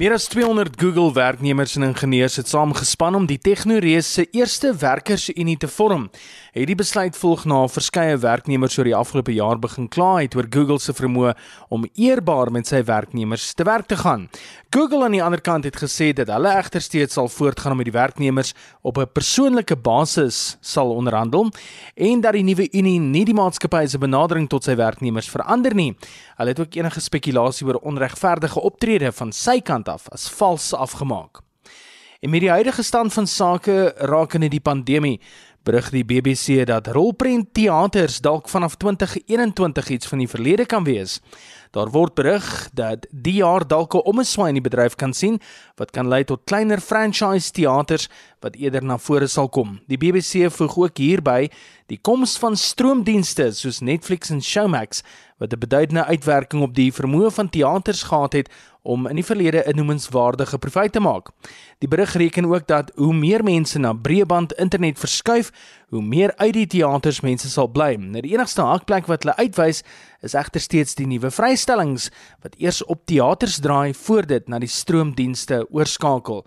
Meer as 200 Google werknemers en ingenieurs het saamgespan om die Tegnoreus se eerste werkersunie te vorm. Hierdie besluit volg na verskeie werknemers oor die afgelope jaar begin kla het oor Google se vermoë om eerbaar met sy werknemers te werk te gaan. Google aan die ander kant het gesê dat hulle egter steeds sal voortgaan om met die werknemers op 'n persoonlike basis sal onderhandel en dat die nuwe unie nie die maatskappy se benadering tot sy werknemers verander nie. Hulle het ook enige spekulasie oor onregverdige optrede van sy kant af as vals afgemaak. En met die huidige stand van sake rakende die pandemie, berig die BBC dat rolprent teaters dalk vanaf 2021 iets van die verlede kan wees. Daar word berig dat die jaar dalk 'n omswaai in die bedryf kan sien wat kan lei tot kleiner franchise teaters wat eerder na vore sal kom. Die BBC voeg ook hierby die koms van stroomdienste soos Netflix en Showmax wat 'n beduidende uitwerking op die vermoë van teaters gehad het om in die verlede 'n noemenswaardige profijt te maak. Die berig reken ook dat hoe meer mense na breëband internet verskuif, hoe meer uit die teaters mense sal bly. Nou die enigste hakplek wat hulle uitwys is egter steeds die nuwe vrystellings wat eers op teaters draai voor dit na die stroomdienste oorskakel.